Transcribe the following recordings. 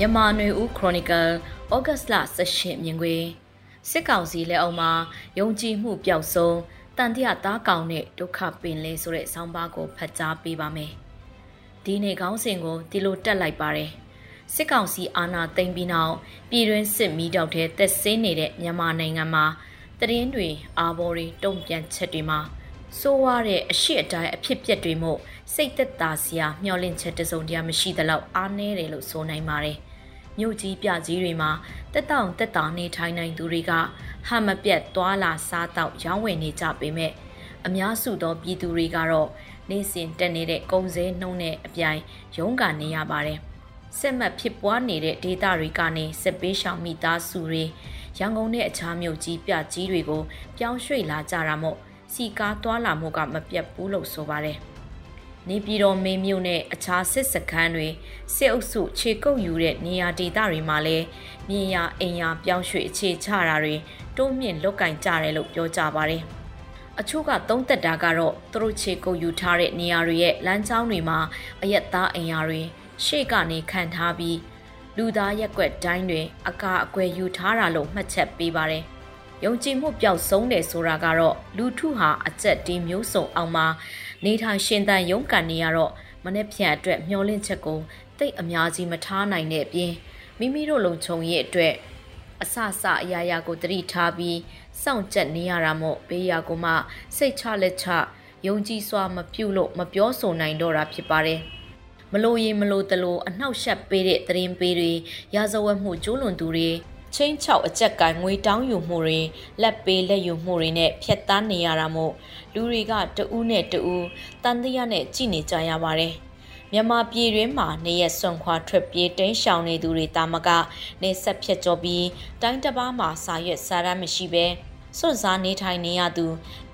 မြန်မာနွေဦးခရိုနီကယ်ဩဂတ်လ18မြင်ကွေစစ်ကောင်စီလက်အောက်မှာယုံကြည်မှုပျောက်ဆုံးတန်တရားသားကောင်နဲ့ဒုက္ခပင်လဲဆိုတဲ့ဆောင်းပါးကိုဖတ်ကြားပေးပါမယ်။ဒီနေ့ခေါင်းစဉ်ကိုဒီလိုတက်လိုက်ပါတယ်။စစ်ကောင်စီအာဏာသိမ်းပြီးနောက်ပြည်တွင်းစစ်မီးတောက်တဲ့သက်ဆင်းနေတဲ့မြန်မာနိုင်ငံမှာတရင်တွေအာဘော်တွေတုံ့ပြန်ချက်တွေမှာ စိုးဝါတဲ့အရှိအတိုင်းအဖြစ်ပြက်တွေမို့စိတ်သက်သာစရာမျှော်လင့်ချက်တစုံတရာမရှိသလောက်အားနည်းတယ်လို့ဆိုနိုင်ပါတယ်။မြို့ကြီးပြကြီးတွေမှာတက်တောင့်တက်တာနေထိုင်နိုင်သူတွေကဟမပြတ်သွာလာစားတော့ရောင်းဝယ်နေကြပေမဲ့အများစုသောပြည်သူတွေကတော့နေစဉ်တက်နေတဲ့ကုန်စည်နှုန်းနဲ့အပြိုင်ရုန်းကန်နေရပါတယ်။ဆက်မတ်ဖြစ်ပွားနေတဲ့ဒေသတွေကနေစစ်ပေးရှောင်မိသားစုတွေရန်ကုန်နဲ့အခြားမြို့ကြီးပြကြီးတွေကိုပြောင်းရွှေ့လာကြတာမို့ စီကားသွားလာမှုကမပြတ်ဘူးလို့ဆိုပါတယ်။နေပြည်တော်မေမြို့နဲ့အခြားစစ်စခန်းတွေစစ်အုပ်စုခြေကုပ်ယူတဲ့နေရာဒေသတွေမှာလည်းမြင်ရအိမ်ရပြောင်းရွှေ့အခြေချတာတွေတိုးမြင့်လုတ်ကင်ကြတယ်လို့ပြောကြပါတယ်။အချို့ကသုံးသက်တာကတော့သူတို့ခြေကုပ်ယူထားတဲ့နေရာတွေရဲ့လမ်းကြောင်းတွေမှာအရက်သားအိမ်ယာတွေရှေ့ကနေခံထားပြီးလူသားရက်ွက်တိုင်းတွင် အကာအကွယ်ယူထားတာလို့မှတ်ချက်ပေးပါတယ်။ ယုံကြည်မှုပျောက်ဆုံးတယ်ဆိုတာကတော့လူထုဟာအကျက်တီးမျိုးစုံအောင်မှာနေထိုင်ရှင်သန်ရုန်းကန်နေရတော့မနေ့ဖြန်အတွက်မျောလင့်ချက်ကိုတိတ်အများကြီးမထားနိုင်တဲ့အပြင်မိမိတို့လုံခြုံရေးအတွက်အဆအဆအရာရာကိုတတိထားပြီးစောင့်ကြက်နေရတာမို့ဘေးရာကိုမှစိတ်ချလက်ချယုံကြည်စွာမပြုတ်လို့မပြောဆိုနိုင်တော့တာဖြစ်ပါတယ်မလို့ရင်မလို့တလို့အနှောက်ယှက်ပေးတဲ့သတင်းပေးတွေရာဇဝတ်မှုကျူးလွန်သူတွေ ချင်းချောက်အကြက်ကငွေတောင်းယူမှုတွေလက်ပေးလက်ယူမှုတွေနဲ့ဖြတ်သားနေရတာမို့လူတွေကတဦးနဲ့တဦးတန်တရားနဲ့ကြည်နေကြရပါတယ်မြန်မာပြည်တွင်းမှာနေရဆွန်ခွာထွက်ပြေးတိမ်းရှောင်နေသူတွေတာမကနေဆက်ဖြတ်ကျော်ပြီးတိုင်းတစ်ပါးမှာစာရွက်စာတမ်းမရှိဘဲစွန့်စားနေထိုင်နေရသူ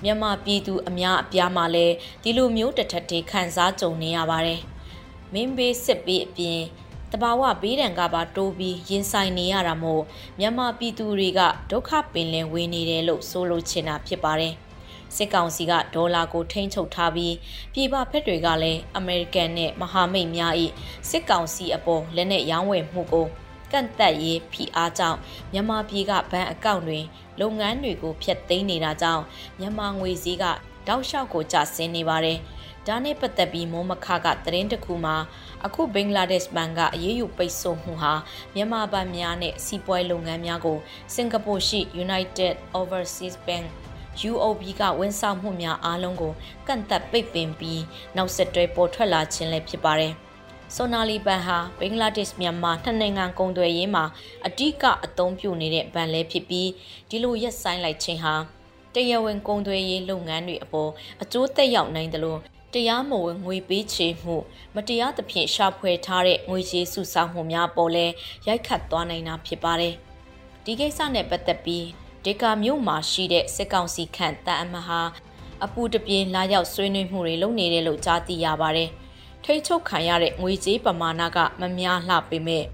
မြန်မာပြည်သူအများအပြားမှာလည်းဒီလိုမျိုးတထက်တွေခံစားကြုံနေရပါတယ်မင်းဘေးစစ်ပေးအပြင် တဘာဝဘေးဒဏ်ကပါတိုးပြီးရင်ဆိုင်နေရတာမို့မြန်မာပြည်သူတွေကဒုက္ခပင်လယ်ဝင်နေတယ်လို့ဆိုလိုချင်တာဖြစ်ပါတယ်။စစ်ကောင်စီကဒေါ်လာကိုထိန်းချုပ်ထားပြီးပြည်ပဖက်တွေကလည်းအမေရိကန်နဲ့မဟာမိတ်များ၏စစ်ကောင်စီအပေါ်လက်နက်ရောင်းဝယ်မှုကိုကန့်သက်ရေးဖိအားကြောင့်မြန်မာပြည်ကဘဏ်အကောင့်တွေလုပ်ငန်းတွေကိုဖျက်သိမ်းနေတာကြောင့်မြန်မာငွေစည်းကတောက်လျှောက်ကိုကျဆင်းနေပါတယ်။ ဒါနဲ့ပတ်သက်ပြီးမိုးမခကသတင်းတစ်ခုမှာအခုဘင်္ဂလားဒေ့ရှ်ဘဏ်ကအရေးယူပိတ်ဆို့မှုဟာမြန်မာဘဏ်များနဲ့စီးပွားရေးလုပ်ငန်းများကိုစင်ကာပူရှိ United Overseas Bank UOB ကဝန်ဆောင်မှုများအားလုံးကိုကန့်သက်ပိတ်ပင်ပြီးနောက်ဆက်တွဲပေါ်ထွက်လာခြင်းလည်းဖြစ်ပါတယ်။ဆိုနာလီဘန်ဟာဘင်္ဂလားဒေ့ရှ်မြန်မာနှစ်နိုင်ငံကုန်သွယ်ရေးမှာအဓိကအသုံးပြုနေတဲ့ဘဏ်လည်းဖြစ်ပြီးဒီလိုရက်ဆိုင်လိုက်ခြင်းဟာတရားဝင်ကုန်သွယ်ရေးလုပ်ငန်းတွေအပေါ်အကျိုးသက်ရောက်နိုင်တယ်လို့ တရားမဝင်ငွေပေးချေမှု မတရားသဖြင့်ရှာဖွေထားတဲ့ငွေကြေးစုဆောင်းမှုများပေါ်လဲရိုက်ခတ်သွားနိုင်တာဖြစ်ပါတယ်။ဒီကိစ္စနဲ့ပတ်သက်ပြီးဒေကာမြို့မှာရှိတဲ့စစ်ကောင်စီခန့်တန်အမဟာအပူတပြင်းလာရောက်ဆွေးနွေးမှုတွေလုပ်နေတယ်လို့ကြားသိရပါတယ်။ထိတ်ချုပ်ခံရတဲ့ငွေကြေးပမာဏကမများလှပေမဲ့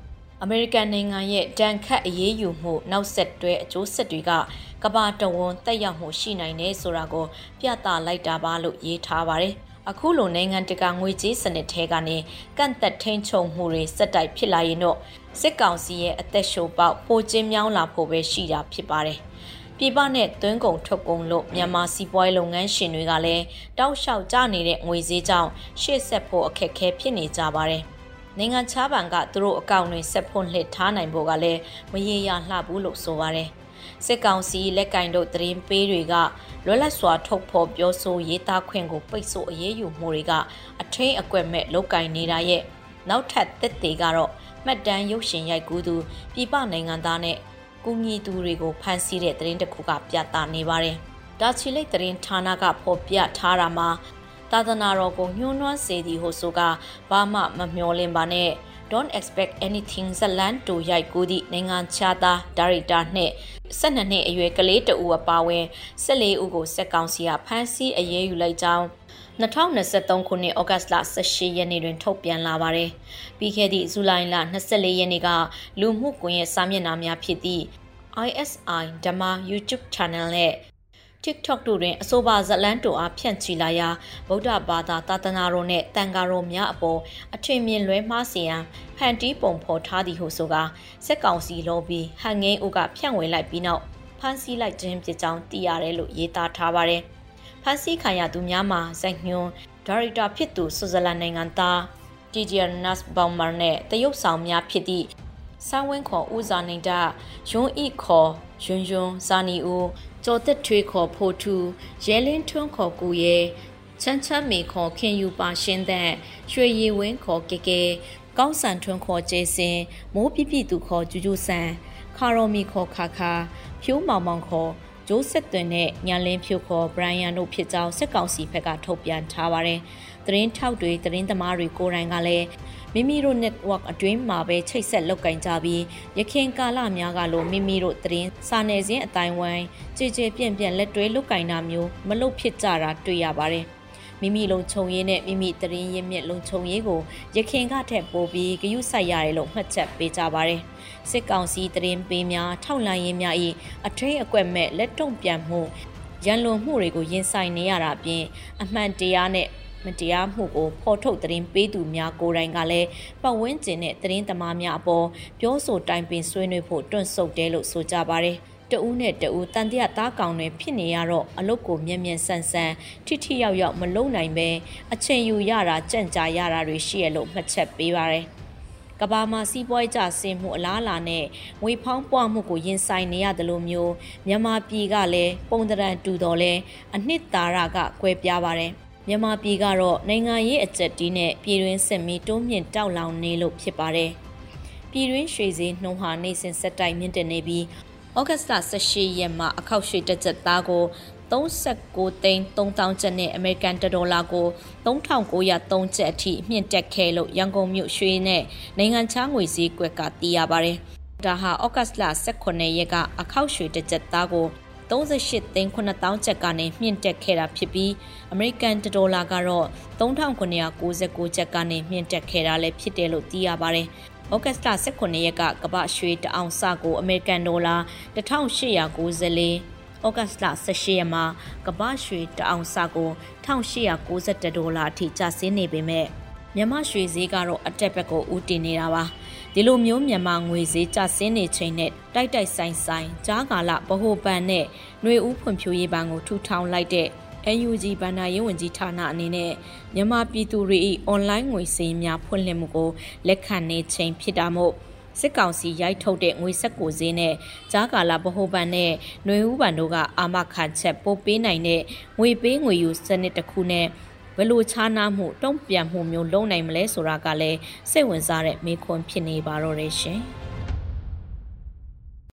အမေရိကန်နိုင်ငံရဲ့ဒဏ်ခတ်အရေးယူမှုနောက်ဆက်တွဲအကျိုးဆက်တွေကကဘာတဝန်းတက်ရောက်မှုရှိနိုင်တယ်ဆိုတာကိုပြသလိုက်တာပါလို့ရေးထားပါတယ်။ အခုလိုနိုင်ငံတကာငွေကြေးစနစ်ထဲကနေကန့်သက်ထိန်ချုံမှုတွေစက်တိုက်ဖြစ်လာရင်တော့စစ်ကောင်စီရဲ့အသက်ရှုပေါက်ပိုကျင်းမြောင်းလာဖို့ပဲရှိတာဖြစ်ပါတယ်။ပြည်ပနဲ့သွင်းကုန်ထုတ်ကုန်လို့မြန်မာစီးပွားရေးလုပ်ငန်းရှင်တွေကလည်းတောက်လျှောက်ကျနေတဲ့ငွေစည်းကြောင့်ရှေ့ဆက်ဖို့အခက်အခဲဖြစ်နေကြပါတယ်။နိုင်ငံခြားဘဏ်ကသူတို့အကောင့်တွေဆက်ဖွင့်လှစ်ထားနိုင်ဖို့ကလည်းမရေရာလှဘူးလို့ဆိုပါတယ်။ စစ်ကောင်စီလက်ကင်တို့သတင်းပေးတွေကလွတ်လပ်စွာထုတ်ဖော်ပြောဆိုရေးသားခွင့်ကိုပိတ်ဆို့အရေးယူမှုတွေကအထင်းအကွက်မဲ့လောက်ကင်နေတာရဲ့နောက်ထပ်သက်သေကတော့မှတ်တမ်းရုပ်ရှင်ရိုက်ကူးသူပြည်ပနိုင်ငံသားနဲ့ကူညီသူတွေကိုဖမ်းဆီးတဲ့သတင်းတစ်ခုကပြသနေပါတယ်။ဒါချီလိတ်သတင်းဌာနကဖော်ပြထားတာမှာသာသနာတော်ကိုညှိုးနှွမ်းစေသည်ဟုဆိုကဘာမှမမျှော်လင့်ပါနဲ့ don't expect anything ဇလန်တူရိုက်ကူးသည့်နိုင်ငံခြားသားဒါရိုက်တာနှင့်12နှစ်အရွယ်ကလေးတဦးအပါအဝင်14ဦးကိုစက်ကောင်စီကဖမ်းဆီးအရေးယူလိုက်ကြောင်း2023ခုနှစ်ဩဂတ်လ18ရက်နေ့တွင် ထုတ်ပြန်လာပါတယ်။ပြီးခဲ့သည့်ဇူလိုင်လ24ရက်နေ့ကလူမှုကွန်ရက်စာမျက်နှာများဖြစ်သည့် ISI ဓမ္မ YouTube Channel နဲ့ TikTok တို့တွင်အဆိုပါဇလန်းတိုအားဖြန့်ချီလာရာဗုဒ္ဓဘာသာသာသနာတော်နှင့်တန်ဃာတော်များအပေါ်အထင်မြင်လွဲမှားစေရန်ဖန်တီးပုံဖော်ထားသည်ဟုဆိုကာစက်ကောင်စီလော်ဘီဟန်ငိမ့်ဦးကဖြန့်ဝေလိုက်ပြီးနောက်ဖမ်းဆီးလိုက်ခြင်းဖြစ်ကြောင်းသိရတယ်လို့ရေးသားထားပါတယ်။ဖမ်းဆီးခံရသူများမှာဇက်ညွန်းဒါရိုက်တာဖြစ်သူဆွစ်ဇာလန်နိုင်ငံသားတီဂျီယာနတ်ဘောင်မာနဲ့တရုတ်ဆောင်များဖြစ်သည့်ဆန်းဝင်းခေါ်ဦးဇာနေတာယွန်းဤခေါ်ယွန်းယွန်းဇာနီဦး ကျော်သက်ထွေးခေါ်ဖိုထူရဲလင်းထွန်းခေါ်ကူရဲချမ်းချမ်းမေခေါ်ခင်ယူပါရှင်းတဲ့ရွှေရည်ဝင်းခေါ်ကေကေကောင်းဆန်ထွန်းခေါ်ကျေစင်မိုးပြပြသူခေါ်ဂျူဂျူဆန်ခါရိုမီခေါ်ခါခါဖြိုးမောင်မောင်ခေါ်ဂျိုးဆက်သွင်နဲ့ညာလင်းဖြိုးခေါ်ဘရိုင်ယန်တို့ဖြစ်ကြောင်းစစ်ကောင်စီဘက်ကထုတ်ပြန်ထားပါတယ်။ သတင်းထောက်တွေသတင်းသမားတွေကိုယ်တိုင်ကလည်းမိမိတို့ network အတွင်းမှာပဲချိတ်ဆက်လောက်ကင်ကြပြီးရခင်ကာလများကလိုမိမိတို့သတင်းစာနယ်ဇင်းအတိုင်းဝိုင်းကြည်ကြည်ပြန့်ပြန့်လက်တွဲလောက်ကင်တာမျိုးမလုပ်ဖြစ်ကြတာတွေ့ရပါတယ်မိမိလုံခြုံရေးနဲ့မိမိတရင်ရင်းမြစ်လုံခြုံရေးကိုရခင်ကထက်ပိုပြီးဂရုစိုက်ရတယ်လို့မှတ်ချက်ပေးကြပါတယ်စစ်ကောင်စီတရင်ပေးများထောက်လှမ်းရေးများ၏အထွေးအကွက်မဲ့လက်တုံ့ပြန်မှုရန်လွန်မှုတွေကိုရင်ဆိုင်နေရတာအပြင်အမှန်တရားနဲ့ မတရားမှုကိုဖော်ထုတ်သတင်းပေးသူများကိုယ်တိုင်ကလည်းပတ်ဝန်းကျင်နဲ့သတင်းသမားများအပေါ်ပြောဆိုတိုင်ပင်ဆွေးနွေးဖို့တွန့်ဆုတ်တယ်လို့ဆိုကြပါတယ်တဦးနဲ့တဦးတန်တရာသားကောင်တွေဖြစ်နေရတော့အလုတ်ကိုမြင်မြန်ဆန်ဆန်ထိထိရောက်ရောက်မလုံနိုင်ပဲအချိန်ယူရတာကြံ့ကြာရတာတွေရှိရလို့မှတ်ချက်ပေးပါရယ်ကဘာမှာစီးပွားကြဆင်းမှုအလားအလာနဲ့ငွေဖောင်းပွားမှုကိုရင်ဆိုင်နေရတယ်လို့မျိုးမြန်မာပြည်ကလည်းပုံတရံတူတော်လဲအနှစ်သာရကကွဲပြားပါတယ်။ မြန်မာပြည်ကတော့နိုင်ငံရေးအကြက်တီးနဲ့ပြည်တွင်းစစ်မီတိုးမြင့်တောက်လောင်နေလို့ဖြစ်ပါတယ်။ပြည်တွင်းရွှေစည်းနှုံဟာနေစဉ်ဆက်တိုက်မြင့်တက်နေပြီးဩဂတ်စ်လ18ရက်မှာအခောက်ရွှေတက်ချက်သားကို39သိန်း3000ကျပ်နဲ့အမေရိကန်ဒေါ်လာကို3903ကျပ်အထိမြင့်တက်ခဲ့လို့ရန်ကုန်မြို့ရွှေနဲ့နိုင်ငံခြားငွေစည်းကွက်ကသိရပါတယ်။ဒါဟာဩဂတ်စ်လ18ရက်က အခောက်ရွှေတက်ချက်သားကို 38သိန်း9000ကျပ်ကနေမြင့်တက်ခဲ့တာဖြစ်ပြီးအမေရိကန်ဒေါ်လာကတော့3999ကျပ်ကနေမြင့်တက်ခဲ့တာလည်းဖြစ်တယ်လို့သိရပါတယ်။ဩဂတ်စ်လ18ရက်ကကမ္ဘာရွှေတအောင်စကိုအမေရိကန်ဒေါ်လာ1894ဩဂတ်စ်လ18ရက်မှာကမ္ဘာရွှေတအောင်စကို1891ဒေါ်လာအထိကျဆင်းနေပေမဲ့မြန်မာရွှေဈေးကတော့အတက်ဘက်ကိုဦးတည်နေတာပါ ဒီလိုမျိုးမြန်မာငွေဈေးကျဆင်းနေချိန်နဲ့တိုက်တိုက်ဆိုင်ဆိုင်ကြားကာလဗဟိုဘဏ်နဲ့ຫນွေဦးဖွံ့ဖြိုးရေးဘဏ်ကိုထူထောင်လိုက်တဲ့ NUG ဗန္ဒာရေးဝန်ကြီးဌာနအနေနဲ့မြန်မာပြည်သူတွေ၏အွန်လိုင်းငွေစည်းများဖွင့်လှစ်မှုကိုလက်ခံနေချိန်ဖြစ်တာမို့စစ်ကောင်စီရိုက်ထုတ်တဲ့ငွေဆက်ကိုဈေးနဲ့ကြားကာလဗဟိုဘဏ်နဲ့ຫນွေဦးဘဏ်တို့ကအာမခံချက်ပို့ပေးနိုင်တဲ့ငွေပေးငွေယူစနစ်တစ်ခုနဲ့ ဘလို့ခြားနားမှုတုံ့ပြန်မှုမျိုးလုပ်နိုင်မလဲဆိုတာကလည်းစိတ်ဝင်စားတဲ့မေးခွန်းဖြစ်နေပါတော့တယ်ရှင်။